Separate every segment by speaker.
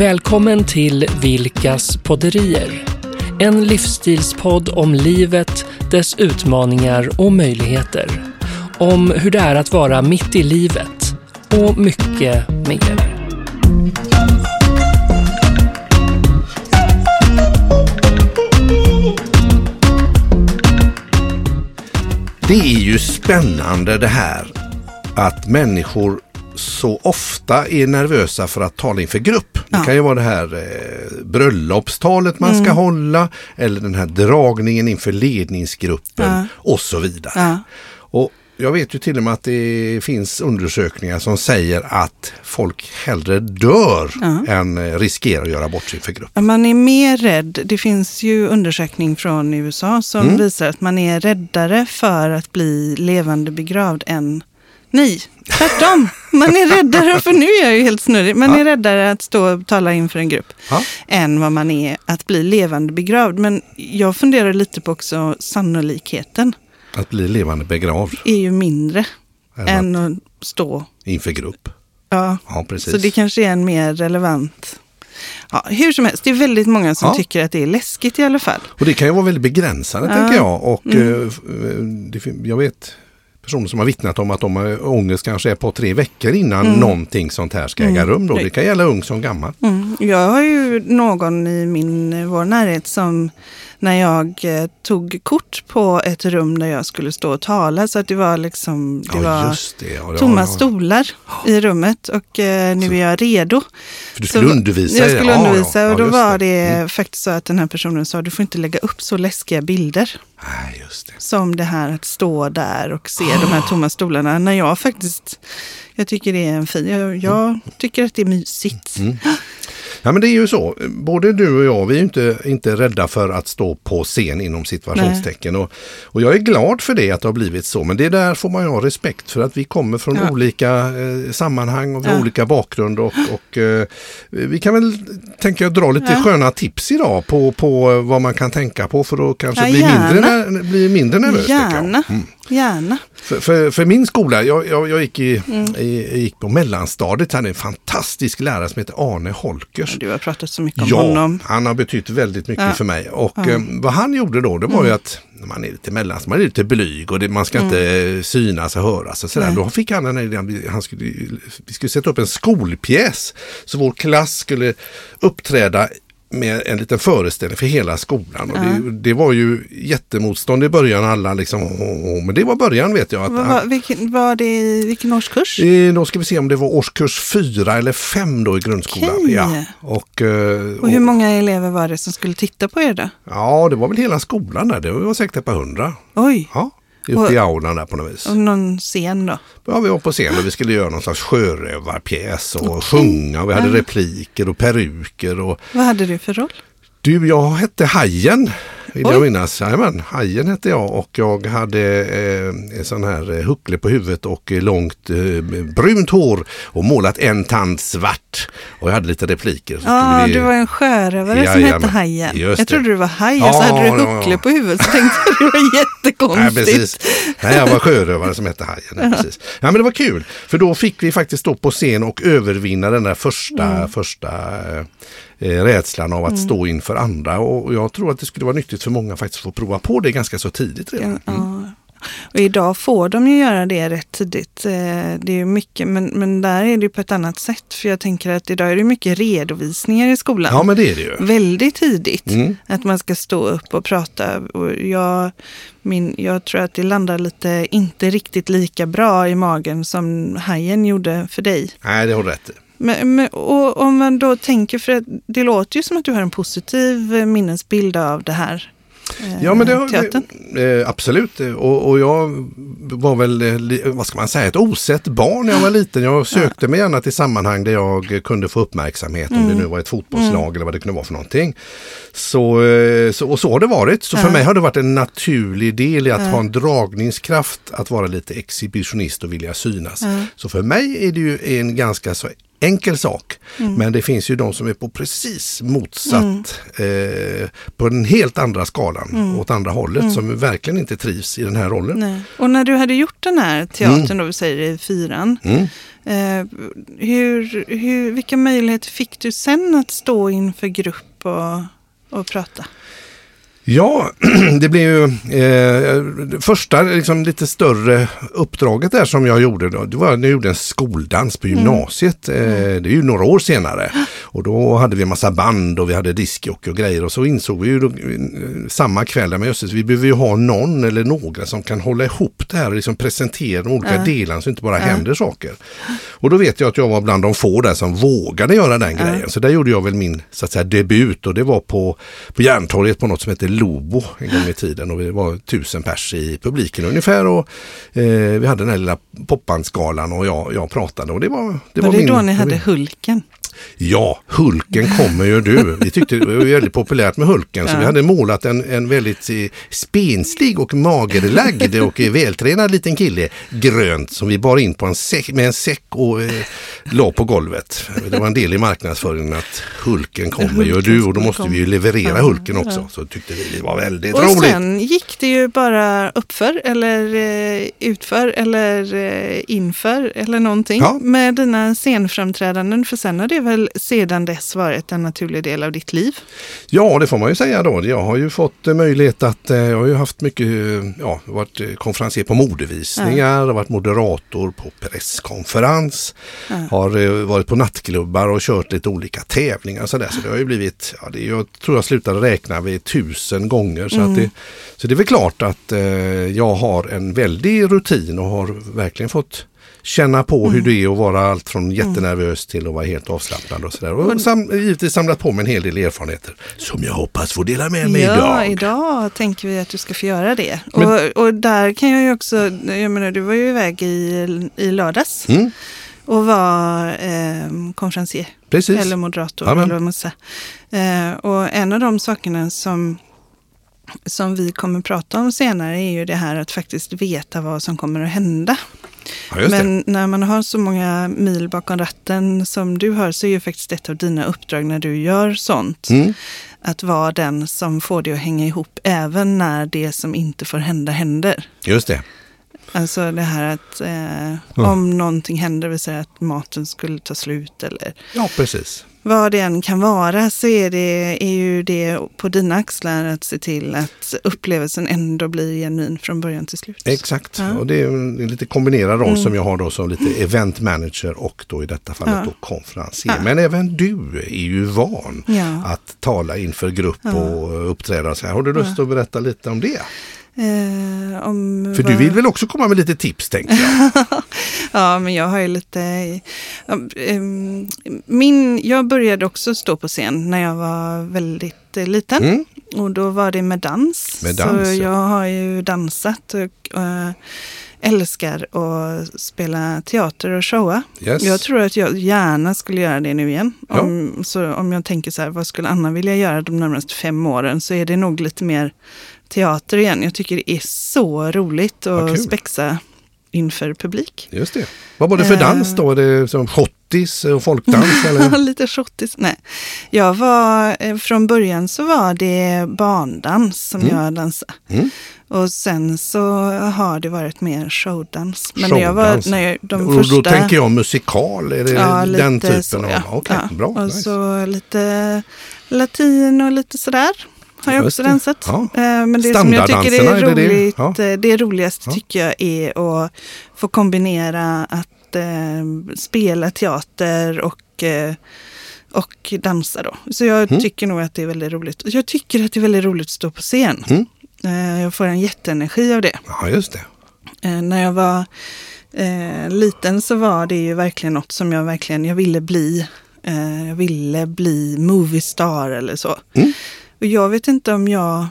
Speaker 1: Välkommen till Vilkas podderier. En livsstilspodd om livet, dess utmaningar och möjligheter. Om hur det är att vara mitt i livet och mycket mer.
Speaker 2: Det är ju spännande det här att människor så ofta är nervösa för att tala inför grupp. Det
Speaker 3: Ja.
Speaker 2: kan ju vara det här eh, bröllopstalet man
Speaker 3: Mm.
Speaker 2: ska hålla eller den här dragningen inför ledningsgruppen
Speaker 3: Ja.
Speaker 2: och så vidare.
Speaker 3: Ja.
Speaker 2: Och jag vet ju till och med att det finns undersökningar som säger att folk hellre dör
Speaker 3: Ja.
Speaker 2: än eh, riskerar att göra bort sig för grupp.
Speaker 3: Ja, Man är mer rädd. Det finns ju undersökning från USA som
Speaker 2: Mm.
Speaker 3: visar att man är räddare för att bli levande begravd än ni. Tvärtom. Man är räddare, för nu är jag ju helt snurrig, man
Speaker 2: Ja.
Speaker 3: är räddare att stå och tala inför en grupp
Speaker 2: Ja.
Speaker 3: än vad man är att bli levande begravd. Men jag funderar lite på också sannolikheten
Speaker 2: Att bli levande begravd
Speaker 3: är ju mindre
Speaker 2: än
Speaker 3: än att stå.
Speaker 2: inför grupp.
Speaker 3: Ja.
Speaker 2: Ja, precis.
Speaker 3: Så det kanske är en mer relevant... Ja, hur som helst, det är väldigt många som
Speaker 2: Ja.
Speaker 3: tycker att det är läskigt i alla fall.
Speaker 2: Och det kan ju vara väldigt begränsande
Speaker 3: Ja.
Speaker 2: tänker jag. Och
Speaker 3: Mm.
Speaker 2: eh, eh, det, jag vet personer som har vittnat om att de har ångest kanske ett par tre veckor innan
Speaker 3: Mm.
Speaker 2: någonting sånt här ska äga
Speaker 3: Mm.
Speaker 2: rum. Då. Det kan gälla ung som gammal.
Speaker 3: Mm. Jag har ju någon i min, vår närhet som när jag eh, tog kort på ett rum där jag skulle stå och tala så att det var liksom det
Speaker 2: Ja,
Speaker 3: var
Speaker 2: det. Ja, ja,
Speaker 3: tomma
Speaker 2: ja.
Speaker 3: stolar i rummet och eh, nu
Speaker 2: Så-
Speaker 3: är jag redo.
Speaker 2: För du skulle
Speaker 3: Så-
Speaker 2: undervisa.
Speaker 3: Jag skulle undervisa och då var det
Speaker 2: Mm.
Speaker 3: faktiskt så att den här personen sa du får inte lägga upp så läskiga bilder.
Speaker 2: Nej, just det.
Speaker 3: Som det här att stå där och se de här tomma stolarna. När jag faktiskt, jag tycker det är en fin, jag, jag tycker att det är mysigt.
Speaker 2: Mm. Ja men det är ju så. Både du och jag, vi är inte, inte rädda för att stå på scen inom situationstecken. Och, och jag är glad för det att det har blivit så. Men det där får man ju ha respekt för att vi kommer från
Speaker 3: Ja.
Speaker 2: olika eh, sammanhang och
Speaker 3: Ja.
Speaker 2: olika bakgrund. Och, och eh, vi kan väl, tänker jag, dra lite
Speaker 3: Ja.
Speaker 2: sköna tips idag på, på vad man kan tänka på för att kanske bli, mindre, bli mindre nervös.
Speaker 3: Gärna,
Speaker 2: Mm.
Speaker 3: Gärna.
Speaker 2: För, för, för min skola, jag, jag, jag, gick i,
Speaker 3: Mm.
Speaker 2: i, jag gick på mellanstadiet, hade en fantastisk lärare som heter Arne Holkers.
Speaker 3: Du har pratat så mycket om
Speaker 2: Ja,
Speaker 3: honom.
Speaker 2: han har betytt väldigt mycket
Speaker 3: Ja.
Speaker 2: för mig. Och
Speaker 3: Ja.
Speaker 2: eh, vad han gjorde då, det var ju att man är lite mellan, man är lite blyg och det, man ska inte eh, synas och höras och sådär.
Speaker 3: Nej.
Speaker 2: Då fick han den här idén, han skulle, vi skulle sätta upp en skolpjäs. Så vår klass skulle uppträda med en liten föreställning för hela skolan. Och det, det var ju jättemotstånd i början, alla liksom, åh, åh. men det var början vet jag. Att,
Speaker 3: Vad- vad- vilken, var det i vilken årskurs?
Speaker 2: Eh, Då ska vi se om det var årskurs fyra eller fem då i grundskolan.
Speaker 3: Okej.
Speaker 2: Ja. Och, eh,
Speaker 3: Och hur många elever var det som skulle titta på er då?
Speaker 2: Ja, det var väl hela skolan där. Det var säkert ett par hundra.
Speaker 3: Oj,
Speaker 2: Ja, uppe i aulan där på något vis.
Speaker 3: och någon scen då?
Speaker 2: Ja, vi var på scen och vi skulle göra någon slags sjörövarpjäs och sjunga. Och vi hade
Speaker 3: Ja.
Speaker 2: repliker och peruker. Och...
Speaker 3: Vad hade du för roll?
Speaker 2: Du, jag hette Hajen. Vill
Speaker 3: Oj.
Speaker 2: jag minnas. Jajamän, Hajen hette jag och jag hade eh, en sån här eh, huckle på huvudet och eh, långt eh, brunt hår och målat en tand svart. Och jag hade lite repliker. Så
Speaker 3: Ja,
Speaker 2: vi-
Speaker 3: du var en sjörövare som hette Hajen.
Speaker 2: just
Speaker 3: Jag
Speaker 2: det.
Speaker 3: trodde du var haj och
Speaker 2: Ja,
Speaker 3: så hade du
Speaker 2: ja, ja.
Speaker 3: huckle på huvudet. Så tänkte jag det var
Speaker 2: Nej,
Speaker 3: jättekonstigt.
Speaker 2: precis. Nej, jag var sjörövare som hette Hajen. Nej, precis. Ja, men det var kul. För då fick vi faktiskt stå på scen och övervinna den där första,
Speaker 3: Mm.
Speaker 2: första eh, rädslan av att stå inför andra. Och jag tror att det skulle vara nyttigt för många faktiskt att få prova på det ganska så tidigt redan. Mm.
Speaker 3: Och idag får de ju göra det rätt tidigt. Eh, Det är mycket, men, men där är det på ett annat sätt. För jag tänker att idag är det mycket redovisningar i skolan.
Speaker 2: Ja, men det är det ju.
Speaker 3: Väldigt tidigt.
Speaker 2: Mm.
Speaker 3: Att man ska stå upp och prata. Och jag, min, jag tror att det landar lite, inte riktigt lika bra i magen som hajen gjorde för dig.
Speaker 2: Nej, det har du rätt i.
Speaker 3: Men, men, och om man då tänker, för det låter ju som att du har en positiv minnesbild av det här. eh,
Speaker 2: Ja, men det har eh, absolut. Och, och jag var väl, eh, vad ska man säga, ett osett barn när jag var liten. Jag sökte mig gärna till sammanhang där jag kunde få uppmärksamhet. Om
Speaker 3: Mm.
Speaker 2: det nu var ett fotbollslag eller vad det kunde vara för någonting. Så, så, och så har det varit. Så för mig har det varit en naturlig del i att ha en dragningskraft, att vara lite exhibitionist och vilja synas. Så för mig är det ju en ganska så enkel sak.
Speaker 3: Mm.
Speaker 2: Men det finns ju de som är på precis motsatt, eh, på den helt andra skalan, åt andra hållet, som verkligen inte trivs i den här rollen.
Speaker 3: Mm. Nej. Och när du hade gjort den här teatern, då vi säger i fyran,
Speaker 2: Mm.
Speaker 3: Eh, hur, hur, vilka möjligheter fick du sen att stå inför grupp och, och prata?
Speaker 2: Ja, det blev ju eh, första liksom, lite större uppdraget där som jag gjorde. Då, det var när jag gjorde en skoldans på gymnasiet. Mm. Eh, det är ju några år senare. Och då hade vi en massa band och vi hade diskjockey och grejer och så insåg vi ju då, eh, samma kväll, men just vi behöver ju ha någon eller några som kan hålla ihop det här och liksom presentera de olika mm. delarna så inte bara mm. händer saker. Och då vet jag att jag var bland de få där som vågade göra den grejen. Så där gjorde jag väl min så att säga, debut och det var på, på Järntorget på något som heter Lobo en gång i tiden och vi var tusen pers i publiken ungefär och eh, vi hade den här lilla popbandsgalan och jag, jag pratade och det var...
Speaker 3: Det var, var det min, då ni hade Hulken?
Speaker 2: Ja, Hulken kommer ju du. Vi tyckte det var väldigt populärt med Hulken så vi hade målat en, en väldigt eh, spenslig och magerlagd och vältränad liten kille grönt som vi bar in på en säck, med en säck och eh, la på golvet. Det var en del i marknadsföringen att Hulken kommer ju du och då måste vi ju leverera Hulken också. Så tyckte vi det var väldigt
Speaker 3: och
Speaker 2: roligt. Och
Speaker 3: sen gick det ju bara uppför eller eh, utför eller eh, inför eller någonting ja. med dina scenframträdanden för sen har det väl sedan dess varit en naturlig del av ditt liv?
Speaker 2: Ja, det får man ju säga då. Jag har ju fått eh, möjlighet att, eh, jag har ju haft mycket, eh, ja, varit konferenser på modevisningar, ja. varit moderator på presskonferens, ja. har varit på nattklubbar och kört lite olika tävlingar och sådär. Så det har ju blivit, ja, det, jag tror jag slutade räkna vid tusen gånger. Så, mm. att det, så det är väl klart att eh, jag har en väldig rutin och har verkligen fått känna på mm. hur det är att vara allt från mm. jättenervös till att vara helt avslappnad och sådär. Och sam, givetvis samlat på mig en hel del erfarenheter som jag hoppas få dela med mig
Speaker 3: ja,
Speaker 2: idag.
Speaker 3: Ja, idag tänker vi att du ska få göra det. Men, och, och, där kan jag ju också, jag menar du var ju iväg i, i lördags. Mm. Och var eh, konferencier.
Speaker 2: Precis.
Speaker 3: Eller moderator. Amen. Eller säger. Eh, och en av de sakerna som som vi kommer prata om senare är ju det här att faktiskt veta vad som kommer att hända.
Speaker 2: Ja,
Speaker 3: Men när man har så många mil bakom ratten som du har så är ju faktiskt ett av dina uppdrag när du gör sånt mm. att vara den som får det att hänga ihop även när det som inte får hända händer.
Speaker 2: Just det.
Speaker 3: Alltså det här att eh, mm. om någonting händer, vill säga att maten skulle ta slut eller
Speaker 2: ja, precis
Speaker 3: vad det än kan vara så är, det, är ju det på dina axlar att se till att upplevelsen ändå blir genuin från början till slut.
Speaker 2: Exakt, ja. och det är en lite kombinerad roll mm. som jag har då som lite event manager och då i detta fallet ja. då konferencier. Ja. Men även du är ju van att tala inför grupp och uppträda. Så här. Har du lust att berätta lite om det?
Speaker 3: Eh, om
Speaker 2: För vad... du vill väl också komma med lite tips tänkte jag?
Speaker 3: ja, men jag har ju lite... Eh, min, jag började också stå på scen när jag var väldigt eh, liten. Mm. Och då var det med dans.
Speaker 2: Med dans
Speaker 3: Så jag har ju dansat och äh, älskar att spela teater och showa.
Speaker 2: Yes.
Speaker 3: Jag tror att jag gärna skulle göra det nu igen. Om, ja. så om jag tänker så här, vad skulle Anna vilja göra de närmaste fem åren så är det nog lite mer teater igen. Jag tycker det är så roligt att spexa inför publik.
Speaker 2: Just det. Vad var det för dans då? Var det som schottis och folkdans? eller?
Speaker 3: Lite schottis, nej. Jag var, eh, från början så var det barndans som mm. jag dansade. Mm. Och sen så har det varit mer showdans.
Speaker 2: Men showdans. Jag var, när jag, de och första... Då tänker jag musikal, är det
Speaker 3: ja,
Speaker 2: den typen så,
Speaker 3: av? Ja.
Speaker 2: Okay, ja. bra.
Speaker 3: Och nice. så lite latin och lite sådär har jag också dansat. Ja. Eh, men det som jag tycker är roligt, är det? Ja. Eh, det roligaste tycker jag är att få kombinera att eh, spela teater och, eh, och dansa då. Så jag mm. tycker nog att det är väldigt roligt. Jag tycker att det är väldigt roligt att stå på scen. Mm. Eh, jag får en jätteenergi av det.
Speaker 2: Ja, just det.
Speaker 3: Eh, när jag var liten så var det ju verkligen något som jag verkligen, jag ville bli. jag ville bli movie star eller så. Mm. Och jag vet inte om jag,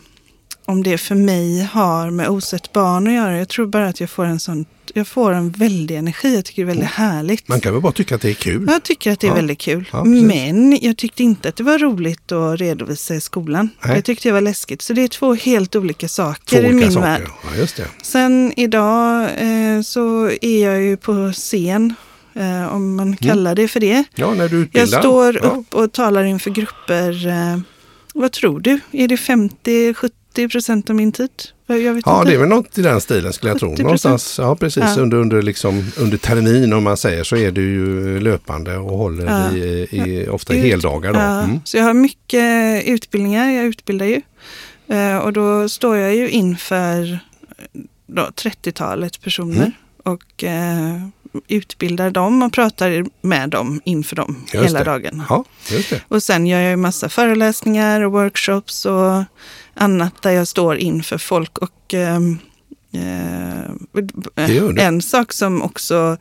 Speaker 3: om det för mig har med osett barn att göra. Jag tror bara att jag får en sån, jag får en väldig energi. Jag tycker det är väldigt härligt.
Speaker 2: Man kan väl bara tycka att det är kul?
Speaker 3: Jag tycker att det är ja. väldigt kul. Ja, Men jag tyckte inte att det var roligt att redovisa i skolan. Nej. Jag tyckte det var läskigt. Så det är två helt olika saker två i min saker. värld.
Speaker 2: Ja, just det.
Speaker 3: Sen idag eh, så är jag ju på scen eh, om man mm. kallar det för det.
Speaker 2: Ja, när du
Speaker 3: utbildar. Jag står upp och talar inför grupper eh, vad tror du? Är det 50, 70, 70 procent av min tid.
Speaker 2: ja, inte. det är väl något i den stilen skulle jag tro. Någonstans, ja precis, ja. Under, under, liksom, under termin om man säger så är du ju löpande och håller ja. i, i, ofta i heldagar. Då.
Speaker 3: Mm. Så jag har mycket utbildningar, jag utbildar ju. Eh, och då står jag ju inför 30-talet personer. Mm. Och eh, utbildar dem och pratar med dem inför dem just hela
Speaker 2: det.
Speaker 3: dagen.
Speaker 2: Ja,
Speaker 3: och sen gör jag massa föreläsningar och workshops och annat där jag står inför folk. Och ehm, eh, en sak som också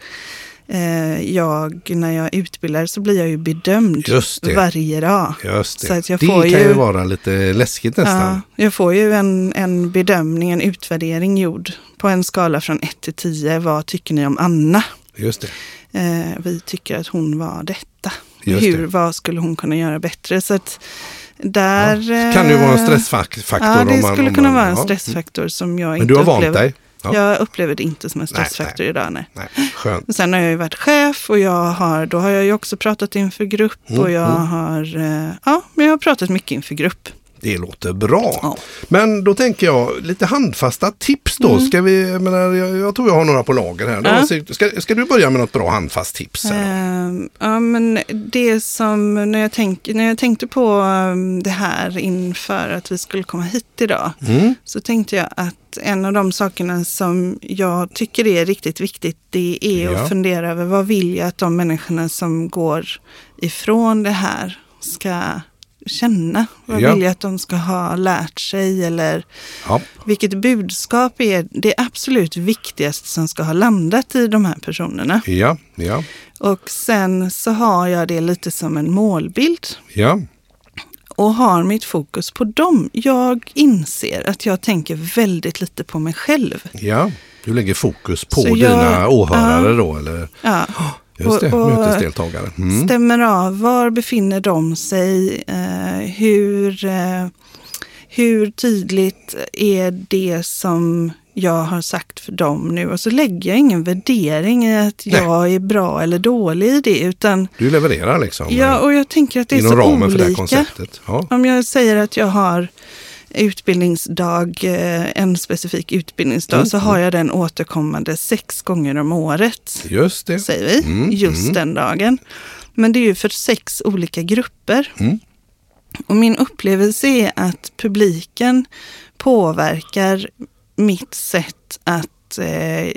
Speaker 3: eh, jag, när jag utbildar så blir jag ju bedömd varje dag.
Speaker 2: Just det. Så att jag det får kan ju, vara lite läskigt nästan.
Speaker 3: Ja, jag får ju en, en bedömning, en utvärdering gjord på en skala från 1 till 10. Vad tycker ni om Anna?
Speaker 2: Just
Speaker 3: det. Eh, vi tycker att hon var detta. Just Hur, det. Vad skulle hon kunna göra bättre? Så att där,
Speaker 2: ja. Kan det vara en stressfaktor?
Speaker 3: Ja, det man, skulle kunna man, vara en stressfaktor som jag
Speaker 2: Men
Speaker 3: inte
Speaker 2: du har vant dig?
Speaker 3: Ja. Jag upplever det inte som en stressfaktor
Speaker 2: nej,
Speaker 3: idag. Nej.
Speaker 2: nej. Skönt.
Speaker 3: Sen har jag ju varit chef och jag har, då har jag ju också pratat inför grupp mm, och jag mm. har, eh, ja, men jag har pratat mycket inför grupp.
Speaker 2: Det låter bra. Ja. Men då tänker jag lite handfasta tips då. Mm. Ska vi, jag, menar, jag, jag, tror jag har några på lager här. Ja. Ska, ska, du börja med något bra handfast tips?
Speaker 3: Uh, ja, men det som när jag, tänk, när jag tänkte på um, det här inför att vi skulle komma hit idag. Mm. Så tänkte jag att en av de sakerna som jag tycker är riktigt viktigt det är ja. att fundera över vad vill jag att de människorna som går ifrån det här ska känna? Vad ja. vill jag att de ska ha lärt sig? Eller ja. vilket budskap är det absolut viktigaste som ska ha landat i de här personerna?
Speaker 2: Ja, ja.
Speaker 3: Och sen så har jag det lite som en målbild.
Speaker 2: Ja.
Speaker 3: Och har mitt fokus på dem. Jag inser att jag tänker väldigt lite på mig själv.
Speaker 2: Ja, du lägger fokus på så dina jag, åhörare ja, då? Eller?
Speaker 3: Ja.
Speaker 2: Just det, och, mötesdeltagare.
Speaker 3: Mm. Stämmer av, var befinner de sig? Eh, hur, eh, hur tydligt är det som jag har sagt för dem nu? Och så lägger jag ingen värdering i att Nej. jag är bra eller dålig i det. Utan,
Speaker 2: du levererar liksom?
Speaker 3: Ja, och jag tänker att det är så olika. För det konceptet. Ja. Om jag säger att jag har utbildningsdag, eh, en specifik utbildningsdag, mm. så har jag den återkommande sex gånger om året.
Speaker 2: Just det.
Speaker 3: Säger vi. Mm. Just mm. den dagen. Men det är ju för sex olika grupper. Mm. Och min upplevelse är att publiken påverkar mitt sätt att eh,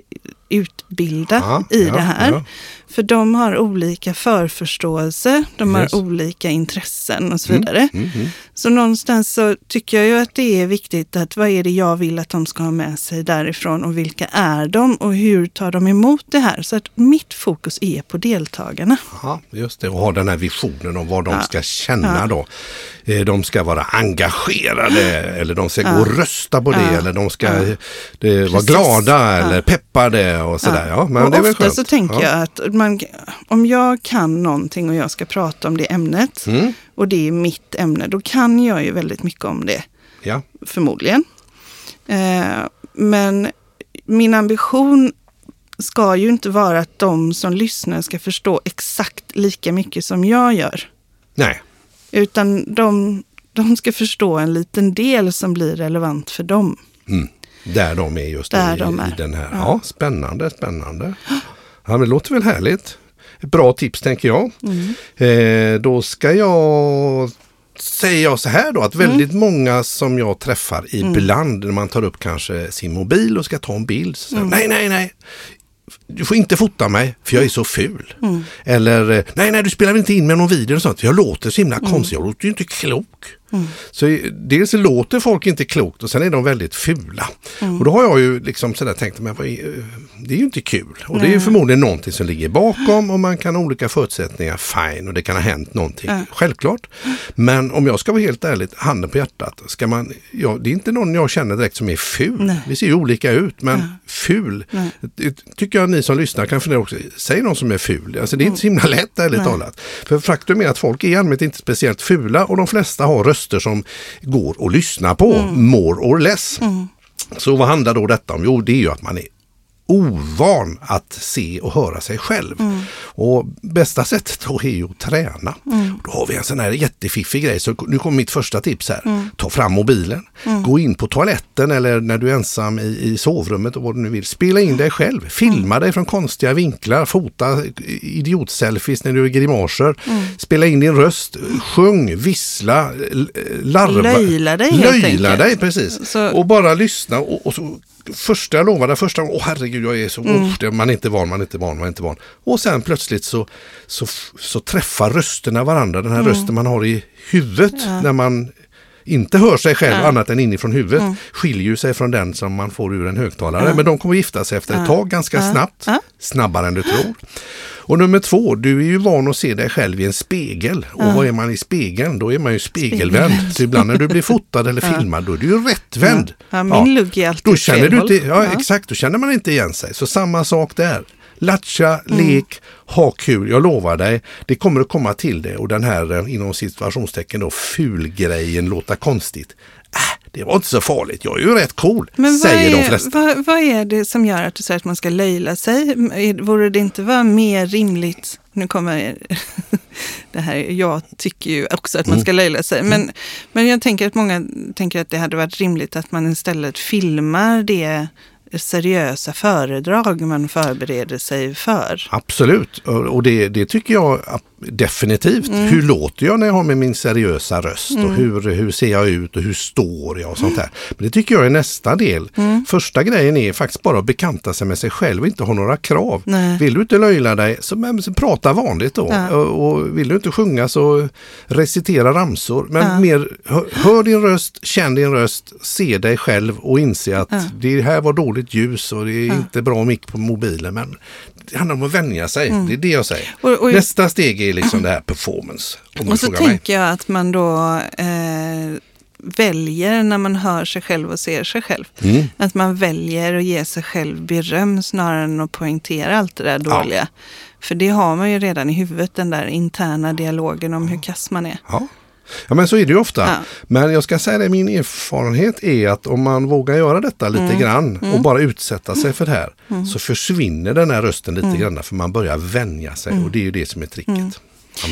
Speaker 3: utbilda Aha, i ja, det här. Ja. För de har olika förförståelse, de yes. har olika intressen och så vidare. Mm, mm, mm. Så någonstans så tycker jag ju att det är viktigt att vad är det jag vill att de ska ha med sig därifrån och vilka är de och hur tar de emot det här? Så att mitt fokus är på deltagarna.
Speaker 2: Ja, just det, och ha den här visionen om vad de ja. ska känna ja. då. Eh, de ska vara engagerade eller de ska gå och rösta på det eller de ska det, vara glada eller peppade och sådär. Ja. men och det är väl ofta skönt.
Speaker 3: så tänker jag att man, om jag kan någonting och jag ska prata om det ämnet mm. och det är mitt ämne, då kan jag ju väldigt mycket om det.
Speaker 2: Ja.
Speaker 3: Förmodligen. Eh, men min ambition ska ju inte vara att de som lyssnar ska förstå exakt lika mycket som jag gör.
Speaker 2: Nej.
Speaker 3: Utan de, de ska förstå en liten del som blir relevant för dem.
Speaker 2: Mm. Där de är just Där i, de är. i den här. Ja. ja. spännande, spännande. Ja, men det låter väl härligt. Ett bra tips tänker jag. Mm. Eh, då ska jag säger jag så här då att väldigt mm. många som jag träffar ibland mm. när man tar upp kanske sin mobil och ska ta en bild. Så säger, mm. Nej, nej, nej du får inte fota mig för jag är så ful. Mm. Eller, nej, nej, du spelar inte in med någon video och sånt. Jag låter så himla mm. konstig, jag låter ju inte klok. Mm. Så dels låter folk inte klokt och sen är de väldigt fula. Mm. Och då har jag ju liksom sådär tänkt, men är, det är ju inte kul. Och Nej. det är förmodligen någonting som ligger bakom och man kan ha olika förutsättningar, fine, och det kan ha hänt någonting, ja. självklart. Men om jag ska vara helt ärlig, handen på hjärtat, ska man, ja, det är inte någon jag känner direkt som är ful. Nej. Vi ser ju olika ut, men ja. ful, det tycker jag ni som lyssnar kan fundera också, säg någon som är ful. Alltså det är inte så himla lätt ärligt Nej. talat. För faktum är att folk är i allmänhet inte speciellt fula och de flesta har röster som går att lyssna på, mm. more or less. Mm. Så vad handlar då detta om? Jo, det är ju att man är ovan att se och höra sig själv. Mm. Och bästa sättet då är ju att träna. Mm. Då har vi en sån här jättefiffig grej, så nu kommer mitt första tips här. Mm. Ta fram mobilen, mm. gå in på toaletten eller när du är ensam i, i sovrummet och vad du nu vill. Spela in dig själv, filma dig från konstiga vinklar, fota idiotselfies när du gör grimaser. Mm. Spela in din röst, sjung, vissla, larva.
Speaker 3: Löjla dig
Speaker 2: helt Löjla dig, precis. Så... Och bara lyssna och, och så första jag lovade, första åh herregud jag är så, mm. oh, man är inte van, man är inte van, man är inte van. Och sen plötsligt så, så, så träffar rösterna varandra, den här mm. rösten man har i huvudet ja. när man inte hör sig själv ja. annat än inifrån huvudet mm. skiljer sig från den som man får ur en högtalare. Ja. Men de kommer gifta sig efter ett tag ganska snabbt, snabbare än du tror. Och nummer två, du är ju van att se dig själv i en spegel. Och vad är man i spegeln? Då är man ju spegelvänd. Spegel. Så ibland när du blir fotad eller filmad, då är du ju rättvänd.
Speaker 3: Ja, min lugg är alltid
Speaker 2: då känner du inte, ja, exakt, då känner man inte igen sig. Så samma sak där. Latcha, mm. lek, ha kul. Jag lovar dig, det kommer att komma till det och den här eh, inom situationstecken då fulgrejen låta konstigt. Äh, det var inte så farligt, jag är ju rätt cool, Men säger
Speaker 3: är,
Speaker 2: de flesta.
Speaker 3: Vad, vad, är det som gör att du säger att man ska löjla sig? Vore det inte vara mer rimligt, nu kommer det här, jag tycker ju också att man mm. ska löjla sig, men, mm. men jag tänker att många tänker att det hade varit rimligt att man istället filmar det seriösa föredrag man förbereder sig för.
Speaker 2: Absolut, och det, det tycker jag definitivt. Mm. Hur låter jag när jag har med min seriösa röst mm. och hur, hur ser jag ut och hur står jag och sånt där. Men det tycker jag är nästa del. Mm. Första grejen är faktiskt bara att bekanta sig med sig själv och inte ha några krav. Nej. Vill du inte löjla dig så, men, så prata vanligt då. Ja. Och, vill du inte sjunga så recitera ramsor. Men ja. mer hör, hör, din röst, känn din röst, se dig själv och inse att ja. det här var dåligt ljus och det är inte bra mick på mobilen. Men det handlar om att vänja sig. Mm. Det är det jag säger. Och, och, Nästa steg är liksom det här performance.
Speaker 3: Och så tänker jag att man då eh, väljer när man hör sig själv och ser sig själv. Mm. Att man väljer att ge sig själv beröm snarare än att poängtera allt det där dåliga. Ja. För det har man ju redan i huvudet, den där interna dialogen om hur kass man är.
Speaker 2: Ja. Ja men så är det ju ofta. Ja. Men jag ska säga det, min erfarenhet är att om man vågar göra detta lite mm. grann och mm. bara utsätta sig för det här mm. så försvinner den här rösten lite mm. grann för man börjar vänja sig och det är ju det som är tricket. Mm.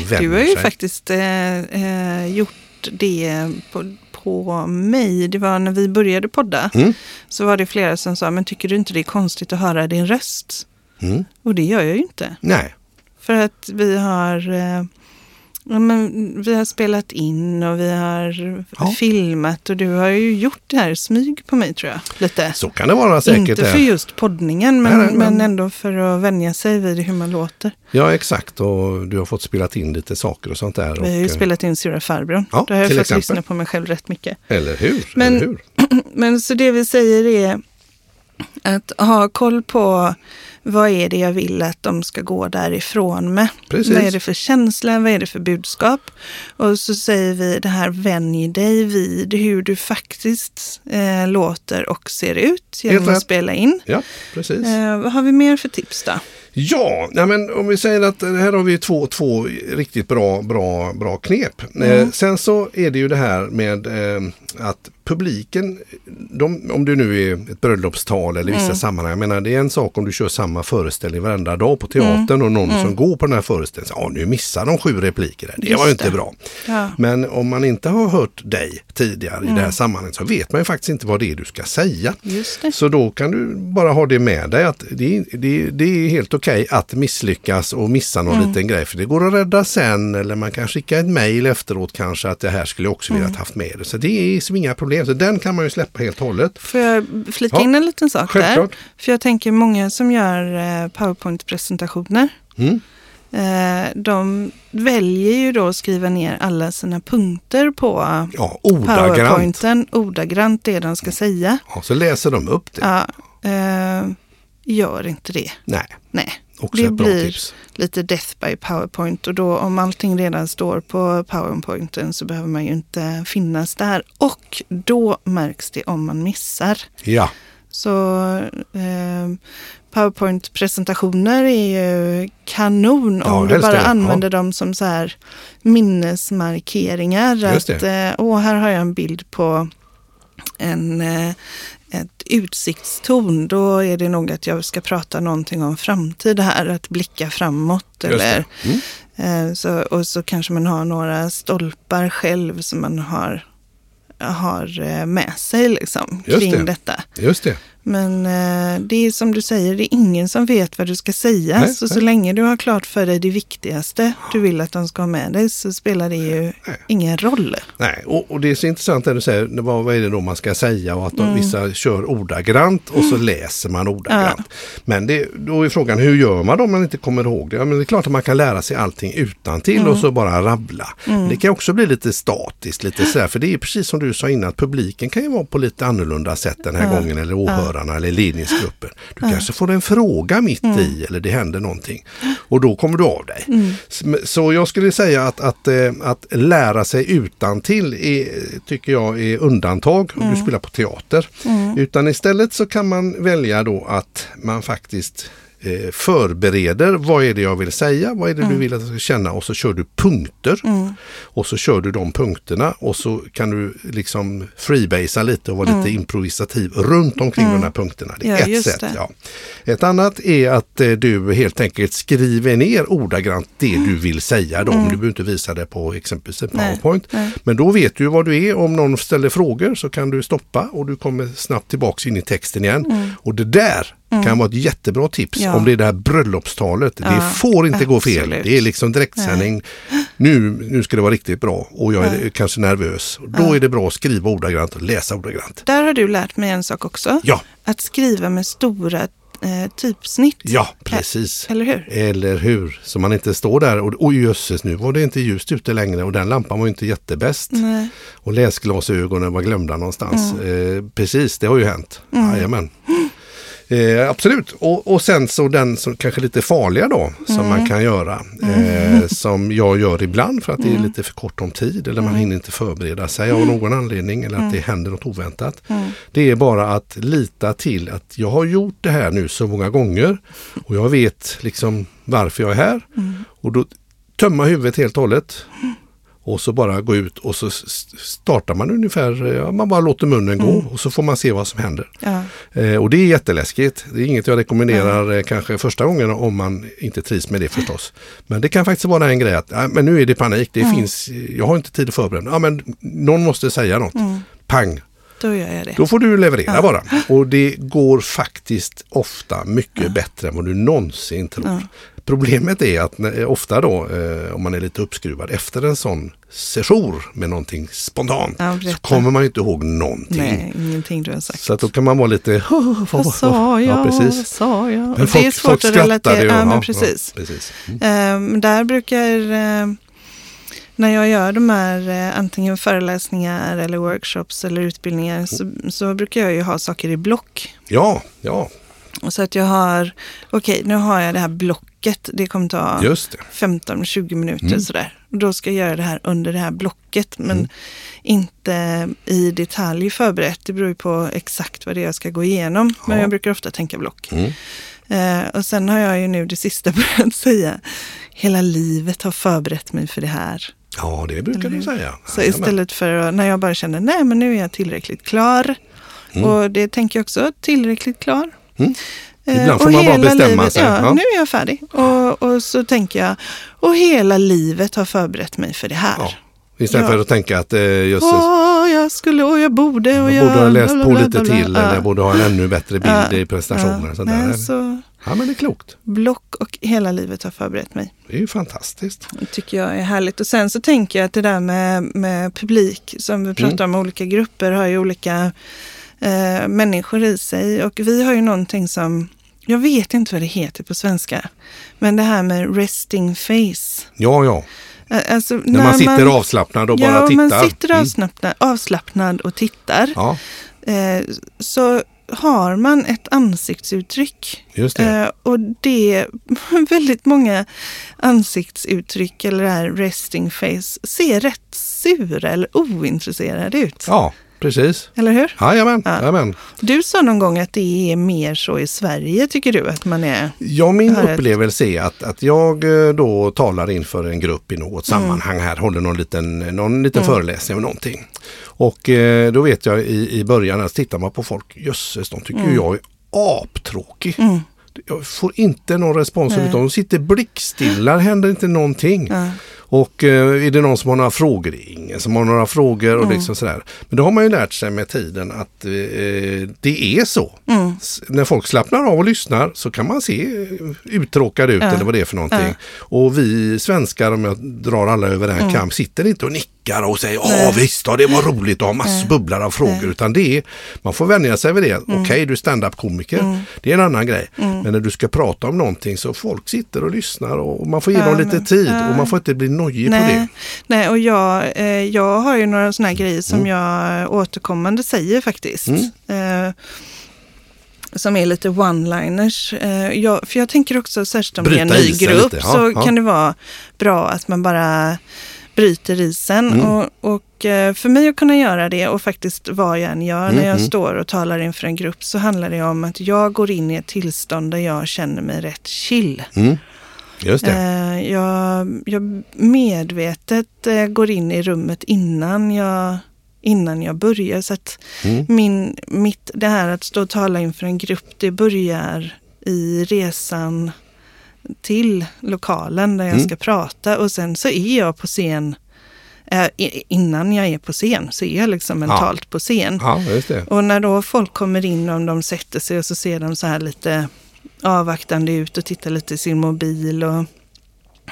Speaker 3: Du har ju sig. faktiskt eh, eh, gjort det på, på mig. Det var när vi började podda. Mm. Så var det flera som sa, men tycker du inte det är konstigt att höra din röst? Och det gör jag ju inte.
Speaker 2: Nej.
Speaker 3: För att vi har eh, Ja, men vi har spelat in och vi har ja. filmat och du har ju gjort det här smyg på mig tror jag. Lite.
Speaker 2: Så kan det vara säkert.
Speaker 3: Inte för just poddningen men, nej, nej, men... men ändå för att vänja sig vid hur man låter.
Speaker 2: Ja exakt och du har fått spela in lite saker och sånt där.
Speaker 3: Vi har ju
Speaker 2: och,
Speaker 3: spelat in Sura farbrorn. Ja, Då har jag fått exempel. lyssna på mig själv rätt mycket.
Speaker 2: Eller hur?
Speaker 3: Men,
Speaker 2: Eller hur?
Speaker 3: men så det vi säger är att ha koll på vad är det jag vill att de ska gå därifrån med? Precis. Vad är det för känsla? Vad är det för budskap? Och så säger vi det här, vänj dig vid hur du faktiskt eh, låter och ser ut genom att spela in.
Speaker 2: Ja, precis.
Speaker 3: Eh, vad har vi mer för tips då?
Speaker 2: Ja, nej men om vi säger att här har vi två, två riktigt bra, bra, bra knep. Eh, mm. Eh, sen så är det ju det här med eh, att publiken, de, om du nu är ett bröllopstal eller vissa mm. sammanhang, jag menar det är en sak om du kör samma föreställning varenda dag på teatern mm. och någon mm. som går på den här föreställningen, ja nu missar de sju repliker där, det Just var ju inte det. bra. Ja. Men om man inte har hört dig tidigare i det här mm. sammanhanget så vet man ju faktiskt inte vad det är du ska säga. Så då kan du bara ha det med dig att det, det, det är helt okej okay att misslyckas och missa någon mm. liten grej för det går att rädda sen eller man kan skicka ett mail efteråt kanske att det här skulle jag också vilja mm. haft med det. Så det är liksom inga problem. Så den kan man ju släppa helt och hållet.
Speaker 3: Får jag flika ja. in en liten sak Självklart. där? För jag tänker många som gör eh, PowerPoint-presentationer. Mm. Eh, de väljer ju då att skriva ner alla sina punkter på ja, ordagrant. PowerPointen. Ordagrant det de ska säga.
Speaker 2: Ja, så läser de upp det.
Speaker 3: Ja, eh, gör inte det.
Speaker 2: Nej.
Speaker 3: Nej. Också det blir lite death by powerpoint och då om allting redan står på powerpointen så behöver man ju inte finnas där. Och då märks det om man missar.
Speaker 2: Ja.
Speaker 3: Så eh, powerpoint-presentationer är ju kanon om ja, du bara det. använder ja. dem som så här minnesmarkeringar. Att, eh, åh, här har jag en bild på en, eh, ett utsiktston, då är det nog att jag ska prata någonting om framtid här, att blicka framåt. Eller, mm. eh, så, och så kanske man har några stolpar själv som man har, har eh, med sig liksom, kring det. detta.
Speaker 2: Just det.
Speaker 3: Men eh, det är som du säger, det är ingen som vet vad du ska säga. Nej, så nej. så länge du har klart för dig det viktigaste du vill att de ska ha med dig så spelar det ju nej. ingen roll.
Speaker 2: Nej, och, och, det är så intressant det du säger, vad, vad är det då man ska säga och att de, mm. vissa kör ordagrant och så läser man ordagrant. Ja. Men det, då är frågan, hur gör man då om man inte kommer ihåg det? Ja, men det är klart att man kan lära sig allting utan till mm. och så bara rabbla. Mm. Det kan också bli lite statiskt, lite sådär, för det är precis som du sa innan, att publiken kan ju vara på lite annorlunda sätt den här gången eller åhörare åhörarna eller ledningsgruppen. Du ja. kanske får en fråga mitt mm. i eller det händer någonting. Och då kommer du av dig. Mm. Så jag skulle säga att, att, eh, att lära sig utan till är, tycker jag är undantag om mm. du spelar på teater. Mm. Utan istället så kan man välja då att man faktiskt eh, förbereder vad är det jag vill säga, vad är det mm. du vill att jag ska känna och så kör du punkter. Mm. Och så kör du de punkterna och så kan du liksom freebasea lite och vara mm. lite improvisativ runt omkring mm. de här punkterna. Det är ja, ett sätt. Ja. Ett annat är att eh, du helt enkelt skriver ner ordagrant det du vill säga. Då. Mm. Du behöver inte visa det på exempelvis en PowerPoint. Nej. Nej. Men då vet du vad du är. Om någon ställer frågor så kan du stoppa och du kommer snabbt tillbaks in i texten igen. Mm. Och det där Mm. kan vara ett jättebra tips ja. om det är det här bröllopstalet. Ja, det får inte gå fel. Det är liksom direktsändning. Nu, nu ska det vara riktigt bra och jag är ja. kanske nervös. Då är det bra att skriva ordagrant och läsa ordagrant.
Speaker 3: Där har du lärt mig en sak också.
Speaker 2: Ja.
Speaker 3: Att skriva med stora eh, typsnitt.
Speaker 2: Ja, precis.
Speaker 3: Eller hur?
Speaker 2: Eller hur. Så man inte står där och oj jösses nu var det inte ljust ute längre och den lampan var inte jättebäst. Nej. Och läsglasögonen var glömda någonstans. Mm. Eh, precis, det har ju hänt. Mm. Jajamän. Eh, absolut, och, och sen så den som kanske lite farliga då som mm. man kan göra. Eh, mm. Som jag gör ibland för att det är mm. lite för kort om tid eller man mm. hinner inte förbereda sig av någon anledning eller att det händer något oväntat. Det är bara att lita till att jag har gjort det här nu så många gånger och jag vet liksom varför jag är här. Och då tömma huvudet helt och hållet och så bara gå ut och så startar man ungefär, ja, man bara låter munnen gå mm. och så får man se vad som händer. Ja. Eh, och det är jätteläskigt. Det är inget jag rekommenderar ja. kanske första gången om man inte trivs med det förstås. Men det kan faktiskt vara en grej att ja, men nu är det panik, det mm. finns, jag har inte tid att förbereda. Ja, men någon måste säga något. Mm. Pang!
Speaker 3: Då gör jag det.
Speaker 2: Då får du leverera ja. bara. Och det går faktiskt ofta mycket ja. bättre än vad du någonsin tror. Ja. Problemet är att ofta då, eh, om man är lite uppskruvad efter en sån session med någonting spontant, så kommer man inte ihåg någonting.
Speaker 3: Nej, ingenting du har sagt.
Speaker 2: Så att då kan man vara lite...
Speaker 3: vad sa jag? Ja, precis. Vad sa jag?
Speaker 2: Men folk, det är svårt att relatera.
Speaker 3: Ja, men precis. Ja, precis. Mm. Um, där brukar... Uh, när jag gör de här eh, antingen föreläsningar eller workshops eller utbildningar så, så, brukar jag ju ha saker i block.
Speaker 2: Ja, ja.
Speaker 3: Så att jag har, okej okay, nu har jag det här blocket, det kommer ta 15-20 minuter mm. sådär. Då ska jag göra det här under det här blocket men mm. inte i detalj förberett. Det beror ju på exakt vad det är jag ska gå igenom. Ja. Men jag brukar ofta tänka block. Mm. Eh, och sen har jag ju nu det sista börjat säga, hela livet har förberett mig för det här.
Speaker 2: Ja, det brukar du säga.
Speaker 3: Så istället för när jag bara känner, nej men nu är jag tillräckligt klar. Mm. Och det tänker jag också, tillräckligt klar. Mm.
Speaker 2: Eh, Ibland får man bara bestämma
Speaker 3: livet, sig. Ja, ja, nu är jag färdig. Och, och, så tänker jag, och hela livet har förberett mig för det här. Ja.
Speaker 2: Istället ja. för att tänka att eh, just,
Speaker 3: Åh, jag skulle och jag borde och
Speaker 2: jag... borde ha läst på lite till eller jag borde ha en ännu bättre bild i prestationen. Ja.
Speaker 3: Nej, så,
Speaker 2: Ja, men det är klokt.
Speaker 3: Block och hela livet har förberett mig.
Speaker 2: Det är ju fantastiskt.
Speaker 3: Det tycker jag är härligt. Och sen så tänker jag att det där med, med publik, som vi pratar mm. om, olika grupper har ju olika eh, människor i sig. Och vi har ju någonting som, jag vet inte vad det heter på svenska, men det här med resting face.
Speaker 2: Ja, ja.
Speaker 3: Alltså, när,
Speaker 2: när man sitter man, avslappnad och bara
Speaker 3: ja,
Speaker 2: tittar.
Speaker 3: Ja, man sitter mm. avslappnad, avslappnad och tittar. Ja. Eh, så har man ett ansiktsuttryck.
Speaker 2: Det. Eh,
Speaker 3: och det, väldigt många ansiktsuttryck eller det här resting face ser rätt sura eller ointresserade ut.
Speaker 2: Ja. Precis.
Speaker 3: Eller hur?
Speaker 2: Jajamän, ja. jajamän.
Speaker 3: Du sa någon gång att det är mer så i Sverige, tycker du? Att man är...
Speaker 2: Ja, min upplevelse är att, att jag eh, då talar inför en grupp i något mm. sammanhang här, håller någon liten, någon liten mm. föreläsning eller någonting. Och eh, då vet jag i, i början att tittar man på folk, jösses, de tycker mm. jag är aptråkig. Mm. Jag får inte någon respons utan de sitter blickstilla, händer inte någonting. Ja. Och eh, är det någon som har några frågor? Ingen som har några frågor. och mm. liksom sådär. Men då har man ju lärt sig med tiden att eh, det är så. Mm. När folk slappnar av och lyssnar så kan man se uttråkad ut ja. eller vad det är för någonting. Ja. Och vi svenskar, om jag drar alla över en mm. kam, sitter inte och nickar och säger ja visst, ja, det var roligt och har massor bubblar av frågor. Nej. Utan det är, man får vänja sig vid det. Mm. Okej, okay, du är standup-komiker. Mm. Det är en annan grej. Mm. Men när du ska prata om någonting så folk sitter och lyssnar och man får ge dem lite tid och man får inte bli nojig
Speaker 3: nej,
Speaker 2: på det.
Speaker 3: Nej, och jag, eh, jag har ju några sådana här grejer som mm. jag återkommande säger faktiskt. Mm. Eh, som är lite one-liners. Eh, för jag tänker också, särskilt om Bryta det är en ny grupp, ja, så ja. kan det vara bra att man bara bryter isen. Mm. Och, och eh, för mig att kunna göra det och faktiskt vad jag än gör mm, när jag mm. står och talar inför en grupp så handlar det om att jag går in i ett tillstånd där jag känner mig rätt chill.
Speaker 2: Mm. Just det.
Speaker 3: Eh, jag, jag medvetet eh, går in i rummet innan jag, innan jag börjar. Så att mm. min, mitt, det här att stå och tala inför en grupp, det börjar i resan till lokalen där jag mm. ska prata och sen så är jag på scen eh, innan jag är på scen så är jag liksom mentalt ja. på scen.
Speaker 2: Ja,
Speaker 3: och när då folk kommer in och de sätter sig och så ser de så här lite avvaktande ut och tittar lite i sin mobil och,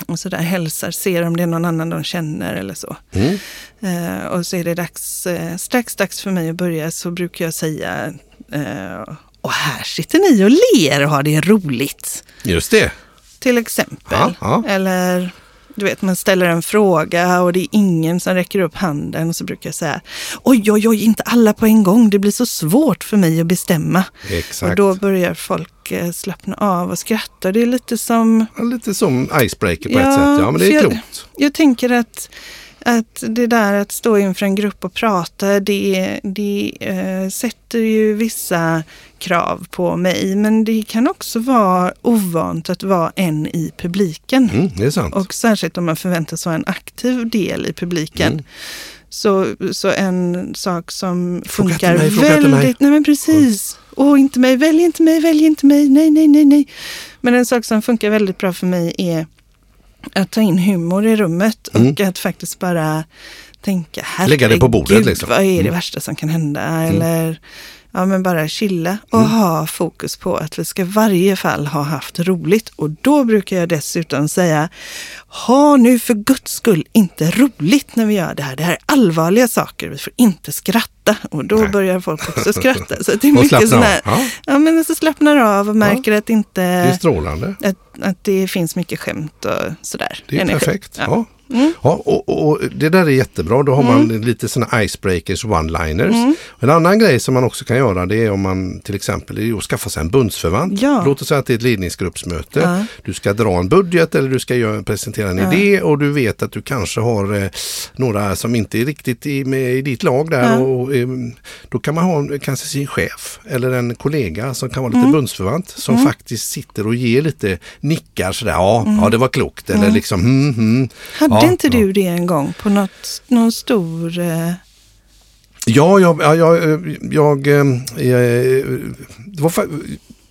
Speaker 3: och så där hälsar, ser om det är någon annan de känner eller så. Mm. Eh, och så är det dags, eh, strax dags för mig att börja så brukar jag säga eh, och här sitter ni och ler och har det roligt.
Speaker 2: Just det.
Speaker 3: Till exempel. Ja. Eller du vet, man ställer en fråga och det är ingen som räcker upp handen. Och så brukar jag säga, oj, oj, oj, inte alla på en gång. Det blir så svårt för mig att bestämma.
Speaker 2: Exakt.
Speaker 3: Och då börjar folk eh, slappna av och skratta. Det är lite som...
Speaker 2: Ja, lite som icebreaker på ja, ett sätt. Ja, men det är klokt.
Speaker 3: Jag, jag tänker att att det där att stå inför en grupp och prata, det, det äh, sätter ju vissa krav på mig. Men det kan också vara ovant att vara en i publiken.
Speaker 2: Mm, det är sant.
Speaker 3: Och särskilt om man förväntas vara en aktiv del i publiken. Mm. Så, så en sak som funkar mig, väldigt... Nej men precis. Åh, oh, inte mig, välj inte mig, välj inte mig, nej, nej, nej, nej. Men en sak som funkar väldigt bra för mig är att ta in humor i rummet mm. och att faktiskt bara tänka,
Speaker 2: Lägga det på bordet liksom.
Speaker 3: vad är det mm. värsta som kan hända? Mm. Eller ja, men bara chilla och mm. ha fokus på att vi ska varje fall ha haft roligt. Och då brukar jag dessutom säga, ha nu för guds skull inte roligt när vi gör det här. Det här är allvarliga saker, vi får inte skratta. Och då Nej. börjar folk också skratta. Så det är mycket sån här, ja. ja. men så slappnar av och märker ja. att inte... Det
Speaker 2: är strålande.
Speaker 3: Att, att det finns mycket skämt och sådär.
Speaker 2: Det är Energi. perfekt. Ja. Mm. Ja, och, och, det där är jättebra. Då har mm. man lite sådana icebreakers, one-liners. Mm. En annan grej som man också kan göra det är om man till exempel är att skaffa sig en bundsförvant. Ja. Låt oss säga att det är ett ledningsgruppsmöte. Ja. Du ska dra en budget eller du ska göra, presentera en ja. idé och du vet att du kanske har eh, några som inte är riktigt i, med i ditt lag där. Och, eh, då kan man ha kanske sin chef eller en kollega som kan vara lite mm. bundsförvant som mm. faktiskt sitter och ger lite nickar sådär. Ja, ja det var klokt. Eller liksom hmm, hmm.
Speaker 3: Hade ja, inte du det en gång på något, någon stor... Eh...
Speaker 2: Ja, jag, jag, jag, jag, jag det, var,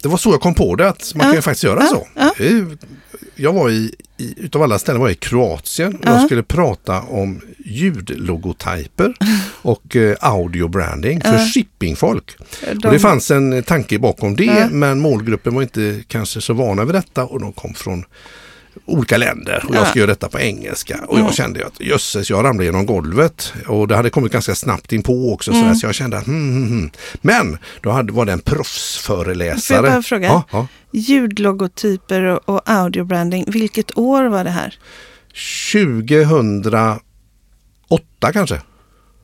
Speaker 2: det var så jag kom på det, att man ja. kan faktiskt göra så. Jag var i, i, utav alla ställen var jag i Kroatien och jag skulle prata om ljudlogotyper och eh, audiobranding för shippingfolk. De... Och det fanns en tanke bakom det, men målgruppen var inte kanske så vana vid detta och de kom från olika länder och jag ska göra detta på engelska. Och jag mm. kände att jösses, jag ramlade genom golvet. Och det hade kommit ganska snabbt in på också. Mm. Så, jag kände att hmm, hmm, hmm. Men då hade, var det en proffsföreläsare. Får
Speaker 3: jag bara fråga? Ja, ja. Ljudlogotyper och, och audiobranding, vilket år var det här?
Speaker 2: 2008 kanske.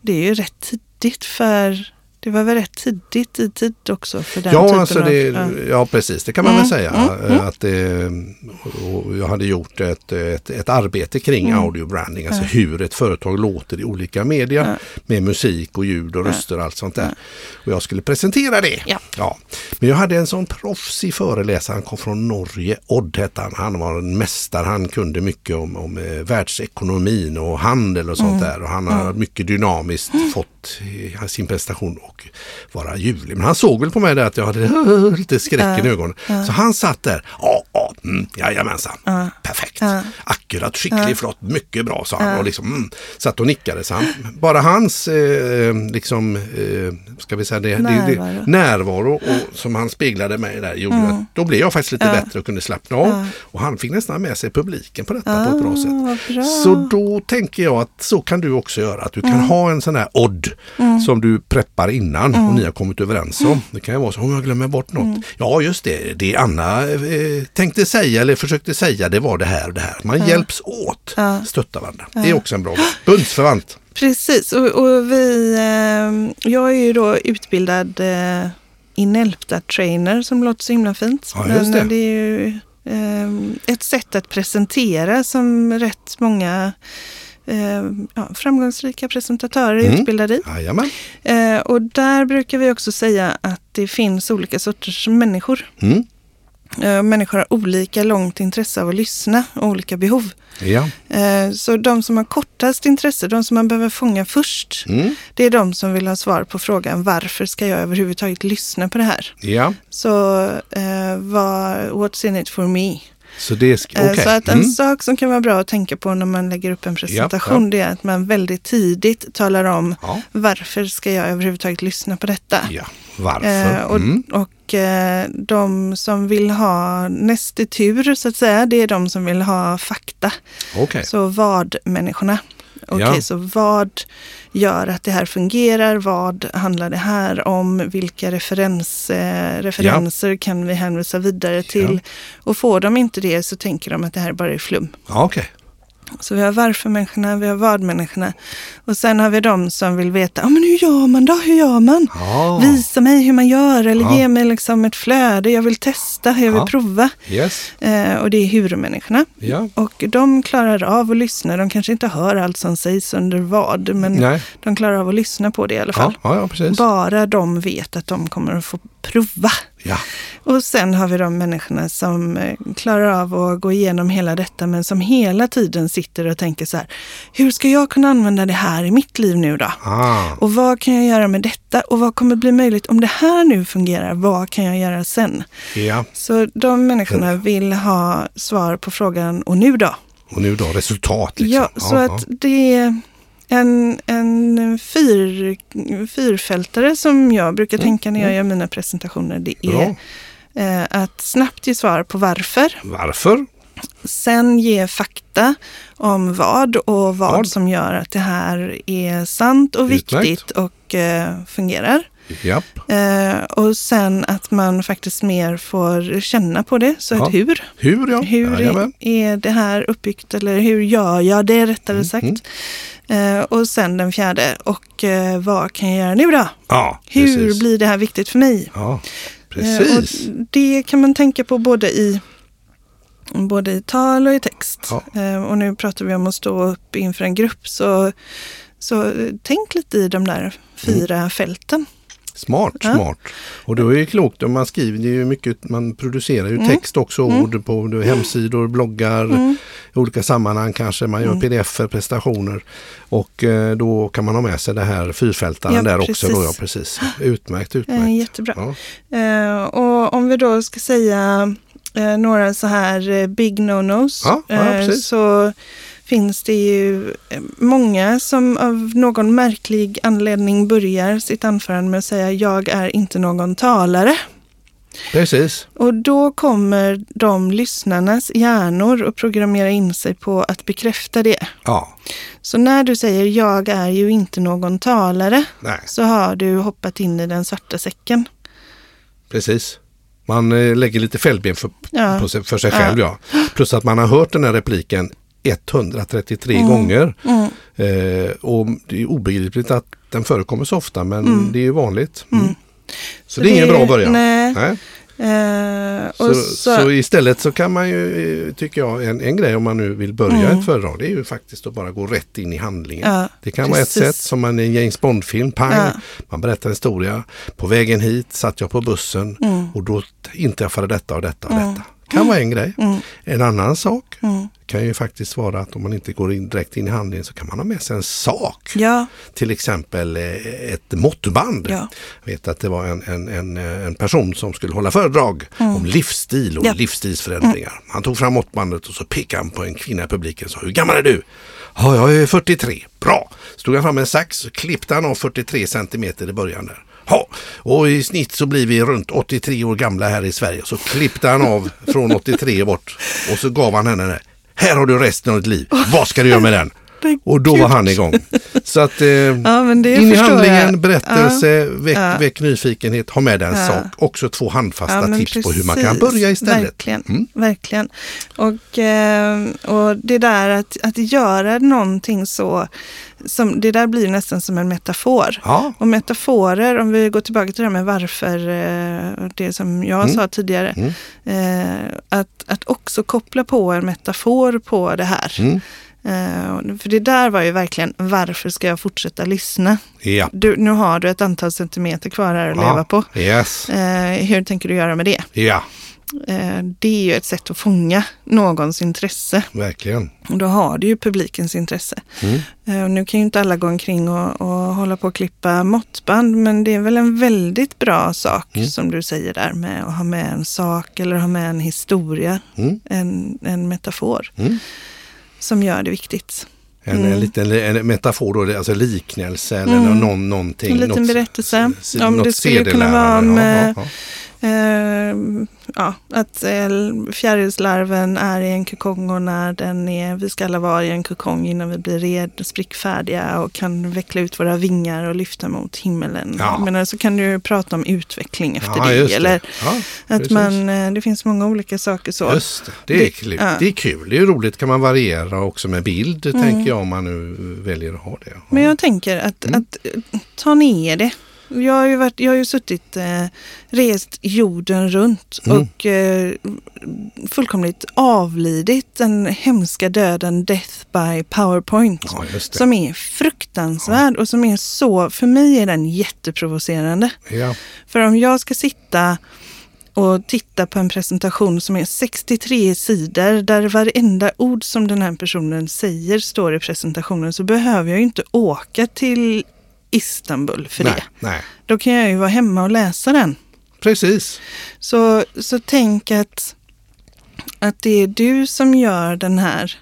Speaker 3: Det är ju rätt tidigt för det var väl rätt tidigt i tid också för den
Speaker 2: ja,
Speaker 3: typen
Speaker 2: alltså det,
Speaker 3: av,
Speaker 2: ja. ja, precis. Det kan man mm, väl säga. Mm, mm. Att det, jag hade gjort ett, ett, ett arbete kring mm. audiobranding. Alltså hur ett företag låter i olika media. Med musik och ljud och röster och allt sånt där. Och jag skulle presentera det.
Speaker 3: Ja.
Speaker 2: ja. Men jag hade en sån proffsig föreläsare. Han kom från Norge. Odd hette han. Han var en mästare. Han kunde mycket om, om eh, världsekonomin och handel och sånt mm. där. Och han har mycket dynamiskt fått sin prestation och vara ljuvlig. Men han såg väl på mig där att jag hade lite skräck i ögonen. Så han satt där. Ja, ja, mm, jajamensan. Perfekt. Akkurat, skicklig, flott, mycket bra sa han. Och liksom, mm, satt och nickade. Så han, bara hans eh, liksom, eh, ska vi säga det, närvaro, det, det, närvaro och, som han speglade mig där gjorde mm. att då blev jag faktiskt lite bättre och kunde slappna av. Och han fick nästan med sig publiken på detta på ett bra sätt.
Speaker 3: Bra.
Speaker 2: Så då tänker jag att så kan du också göra. Att du kan ha en sån här odd mm. som du preppar innan mm. och ni har kommit överens om. Det kan ju vara så om jag glömmer bort något. Mm. Ja just det, det Anna eh, tänkte säga eller försökte säga det var det här och det här. Man hjälps åt, ja. stöttar varandra. Det är också en bra bundsförvant.
Speaker 3: Precis och, och vi, eh, jag är ju då utbildad eh, Inelpta-trainer som låter så himla fint.
Speaker 2: Ja, Men det.
Speaker 3: det är ju Ehm, ett sätt att presentera som rätt många ehm, ja, framgångsrika presentatörer mm. utbildade i. Eh, och där brukar vi också säga att det finns olika sorters människor.
Speaker 2: Mm.
Speaker 3: Eh, människor har olika långt intresse av att lyssna och olika behov.
Speaker 2: Ja.
Speaker 3: Eh, så de som har kortast intresse, de som man behöver fånga först,
Speaker 2: mm.
Speaker 3: det är de som vill ha svar på frågan varför ska jag överhuvudtaget lyssna på det här?
Speaker 2: Ja.
Speaker 3: Så uh, vad, what's in it for me?
Speaker 2: Så, det okay.
Speaker 3: så att en mm. sak som kan vara bra att tänka på när man lägger upp en presentation, ja, ja. det är att man väldigt tidigt talar om ja. varför ska jag överhuvudtaget lyssna på detta?
Speaker 2: Ja. Varför?
Speaker 3: Eh, och,
Speaker 2: mm.
Speaker 3: och eh, de som vill ha nästetur så att säga, det är de som vill ha fakta.
Speaker 2: Okay.
Speaker 3: Så vad-människorna. Okej, okay, ja. så vad gör att det här fungerar? Vad handlar det här om? Vilka referens, eh, referenser ja. kan vi hänvisa vidare till? Ja. Och får de inte det så tänker de att det här bara är flum.
Speaker 2: Ja, okay.
Speaker 3: Så vi har varför-människorna, vi har vad-människorna. Och sen har vi de som vill veta, ja men hur gör man då? Hur gör man?
Speaker 2: Ja.
Speaker 3: Visa mig hur man gör eller ja. ge mig liksom ett flöde. Jag vill testa, jag vill
Speaker 2: ja.
Speaker 3: prova.
Speaker 2: Yes.
Speaker 3: Eh, och det är hur-människorna. Och de klarar av att lyssna. De kanske inte hör allt som sägs under vad, men
Speaker 2: Nej.
Speaker 3: de klarar av att lyssna på det i alla fall. Bara de vet att de kommer att få prova.
Speaker 2: Ja.
Speaker 3: Och sen har vi de människorna som eh, klarar av att gå igenom hela detta men som hela tiden sitter och tänker så här. Hur ska jag kunna använda det här i mitt liv nu då?
Speaker 2: Ah.
Speaker 3: Och vad kan jag göra med detta? Och vad kommer bli möjligt om det här nu fungerar? Vad kan jag göra sen?
Speaker 2: Ja.
Speaker 3: Så de människorna vill ha svar på frågan och nu då?
Speaker 2: Och nu då, resultat liksom.
Speaker 3: Ja, så ja, att det en, en fyr, fyrfältare som jag brukar mm. tänka när jag mm. gör mina presentationer. Det är eh, att snabbt ge svar på varför.
Speaker 2: Varför?
Speaker 3: Sen ge fakta om vad och vad, vad? som gör att det här är sant och Utmärkt. viktigt och eh, fungerar.
Speaker 2: Japp.
Speaker 3: Eh, och sen att man faktiskt mer får känna på det. Så ja. ett hur.
Speaker 2: Hur, ja.
Speaker 3: Hur
Speaker 2: Jajamän.
Speaker 3: är det här uppbyggt eller hur gör jag det rättare mm. sagt. Mm. Eh, och sen den fjärde, och eh, vad kan jag göra nu då?
Speaker 2: Ja,
Speaker 3: hur blir det här viktigt för mig?
Speaker 2: Ja, precis.
Speaker 3: och det kan man tänka på både i både i tal och i text.
Speaker 2: Ja.
Speaker 3: och nu pratar vi om att stå upp inför en grupp. Så, så tänk lite i de där fyra mm. fälten.
Speaker 2: Smart, ja. smart. Och då är det klokt, man skriver ju mycket, man producerar ju mm. text också, mm. ord på hemsidor, bloggar, mm. i olika sammanhang kanske, man gör mm. pdf presentationer. Och eh, då kan man ha med sig det här fyrfältaren ja, där precis. också. Då, ja, precis. Utmärkt, utmärkt.
Speaker 3: Eh, jättebra. Ja. Eh, och om vi då ska säga några så här big no-nos.
Speaker 2: Ja,
Speaker 3: så finns det ju eh, många som av någon märklig anledning börjar sitt anförande med att säga jag är inte någon talare.
Speaker 2: Precis.
Speaker 3: Och då kommer de lyssnarnas hjärnor att programmera in sig på att bekräfta det.
Speaker 2: Ja.
Speaker 3: Så när du säger jag är ju inte någon talare
Speaker 2: Nej.
Speaker 3: så har du hoppat in i den svarta säcken.
Speaker 2: Precis. Man eh, lägger lite fällben för, ja. för sig själv ja. ja. Plus att man har hört den här repliken 133 mm. gånger.
Speaker 3: Mm.
Speaker 2: Eh, och det är obegripligt att den förekommer så ofta men mm. det är ju vanligt. Mm. Så, så, det är ingen bra början.
Speaker 3: Nej. nej. Uh,
Speaker 2: så, så, så, istället så kan man ju, tycker jag, en, en grej om man nu vill börja mm. ett föredrag, det är ju faktiskt att bara gå rätt in i handlingen. Ja, det kan precis. vara ett sätt som man i en James Bond-film, pang, ja. man berättar en historia. På vägen hit satt jag på bussen mm. och då inträffade detta och detta och mm. detta kan vara en grej. Mm. En annan sak mm. kan ju faktiskt vara att om man inte går in direkt in i handlingen så kan man ha med sig en sak.
Speaker 3: Ja.
Speaker 2: Till exempel eh, ett måttband. Ja. Jag vet att det var en, en, en, en person som skulle hålla föredrag mm. om livsstil och ja. livsstilsförändringar. Mm. Han tog fram måttbandet och så pekade han på en kvinna i publiken och sa Hur gammal är du? Ja, jag är 43. Bra! Stod han fram med en sax och klippte han av 43 centimeter i början där. Ha. Och i snitt så blir vi runt 83 år gamla här i Sverige. Så klippte han av från 83 bort och så gav han henne det. Här har du resten av ditt liv. Vad ska du göra med den? Och då var han igång. Så att eh, ja, in i handlingen, jag. berättelse, ja. Väck, ja. väck nyfikenhet, ha med en ja. sak. Också två handfasta tips precis. på hur man kan börja istället.
Speaker 3: Verkligen, mm. verkligen. Och, eh, och det där att, att göra någonting så som, det där blir nästan som en metafor.
Speaker 2: Ja.
Speaker 3: Och metaforer, om vi går tillbaka till det här med varför, eh, det som jag mm. sa tidigare, mm. Eh, att, att också koppla på en metafor på det här. Mm. Uh, för det där var ju verkligen, varför ska jag fortsätta lyssna?
Speaker 2: Ja.
Speaker 3: Du, nu har du ett antal centimeter kvar här att ja. leva på.
Speaker 2: Yes. Uh,
Speaker 3: hur tänker du göra med det?
Speaker 2: Ja.
Speaker 3: Uh, det är ju ett sätt att fånga någons intresse.
Speaker 2: Verkligen.
Speaker 3: Och då har du ju publikens intresse. Mm. Nu kan ju inte alla gå omkring och, och hålla på och klippa måttband, men det är väl en väldigt bra sak mm. som du säger där med att ha med en sak eller ha med en historia, mm. en, en metafor. Som gör det viktigt.
Speaker 2: En, mm. en liten en metafor, då, alltså liknelse eller mm. någon, någonting.
Speaker 3: En liten
Speaker 2: något,
Speaker 3: berättelse. Om det skulle kunna vara om ja, ja, ja. Eh, ja, att eh, fjärilslarven är i en kokong och när den är, vi ska alla vara i en kokong innan vi blir red, sprickfärdiga och kan veckla ut våra vingar och lyfta mot himmelen. Ja. Men så kan du prata om utveckling efter ja, det. Eller ja, att man, eh, det finns många olika saker så.
Speaker 2: Just det, det är, det, kul. det är kul. Det är roligt, kan man variera också med bild mm. tänker jag om man nu väljer att ha det.
Speaker 3: Men jag tänker att, mm. att ta ner det jag har ju, varit, jag har ju suttit, eh, rest jorden runt mm. och eh, fullkomligt avlidit den hemska döden Death by Powerpoint. Ja, som är fruktansvärd ja. och som är så, för mig är den jätteprovocerande.
Speaker 2: Ja.
Speaker 3: För om jag ska sitta och titta på en presentation som är 63 sidor där varenda ord som den här personen säger står i presentationen så behöver jag inte åka till Istanbul för
Speaker 2: nej,
Speaker 3: det.
Speaker 2: Nej.
Speaker 3: Då kan jag ju vara hemma och läsa den.
Speaker 2: Precis.
Speaker 3: Så, så tänk att, att det är du som gör den här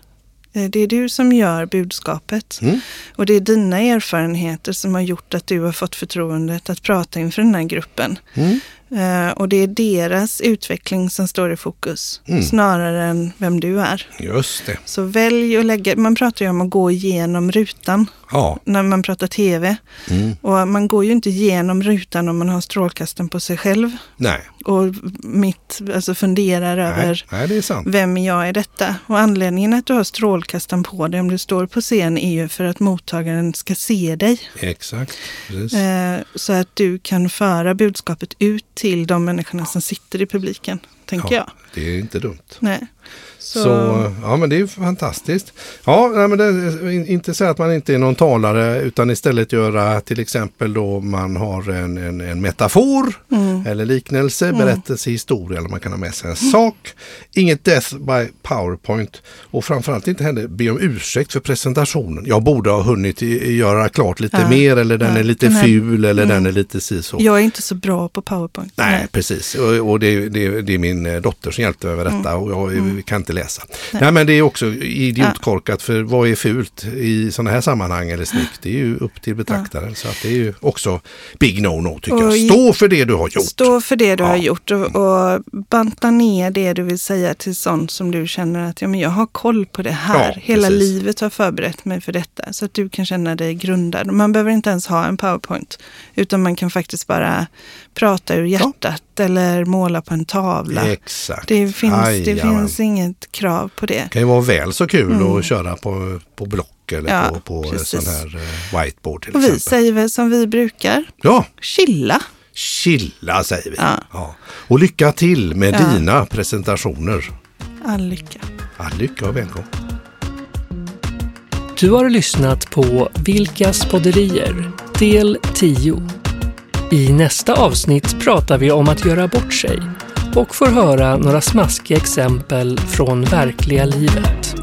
Speaker 3: eh, det är du som gör budskapet. Mm. Och det är dina erfarenheter som har gjort att du har fått förtroendet att prata inför den här gruppen. Mm. Uh, och det är deras utveckling som står i fokus, mm. snarare än vem du är.
Speaker 2: Just det.
Speaker 3: Så välj att lägga, man pratar ju om att gå igenom rutan
Speaker 2: ja.
Speaker 3: när man pratar tv. Mm. Och man går ju inte igenom rutan om man har strålkastaren på sig själv.
Speaker 2: Nej.
Speaker 3: Och mitt, alltså funderar
Speaker 2: Nej.
Speaker 3: över
Speaker 2: Nej, det är sant.
Speaker 3: vem jag är detta. Och anledningen att du har strålkastaren på dig om du står på scen är ju för att mottagaren ska se dig.
Speaker 2: Exakt.
Speaker 3: Uh, så att du kan föra budskapet ut till de människorna som sitter i publiken, tänker ja, jag.
Speaker 2: Det är inte dumt.
Speaker 3: Nej.
Speaker 2: Så... så... ja men det är fantastiskt. Ja, nej, men det, inte säga att man inte är någon talare utan istället göra till exempel då man har en, en, en metafor mm. eller liknelse, mm. berättelse, historia eller man kan ha med sig en mm. sak. Inget death by powerpoint och framförallt inte heller be om ursäkt för presentationen. Jag borde ha hunnit göra klart lite ja. mer eller den ja. är lite den ful eller den mm. är lite si så.
Speaker 3: Jag är inte så bra på powerpoint.
Speaker 2: Nej, nej. precis och, och det, det, det, är min eh, dotter som hjälpte mig med detta mm. och jag mm. kan inte läsa. Nej. Nej. men det är också idiotkorkat för vad är fult i sådana här sammanhang eller snyggt? Det är ju upp till betraktaren. Ja. Så att det är ju också big no-no tycker och jag. Stå för det du har gjort.
Speaker 3: Stå för det du ja. har gjort och, och, banta ner det du vill säga till sånt som du känner att ja, men jag har koll på det här. Ja, Hela precis. livet har förberett mig för detta. Så att du kan känna dig grundad. Man behöver inte ens ha en powerpoint. Utan man kan faktiskt bara prata ur hjärtat eller måla på en tavla.
Speaker 2: Exakt.
Speaker 3: Det finns, det finns inget krav på det.
Speaker 2: Det kan ju vara väl så kul mm. att köra på, på block eller ja, på, på sån här eh, whiteboard till
Speaker 3: Och exempel. vi säger väl som vi brukar.
Speaker 2: Ja.
Speaker 3: Chilla.
Speaker 2: Chilla säger vi. Ja. ja. Och lycka till med ja. dina presentationer.
Speaker 3: All lycka.
Speaker 2: All lycka och välkommen.
Speaker 1: Du har lyssnat på Vilkas podderier, del 10. I nästa avsnitt pratar vi om att göra bort sig och får höra några smaskiga exempel från verkliga livet.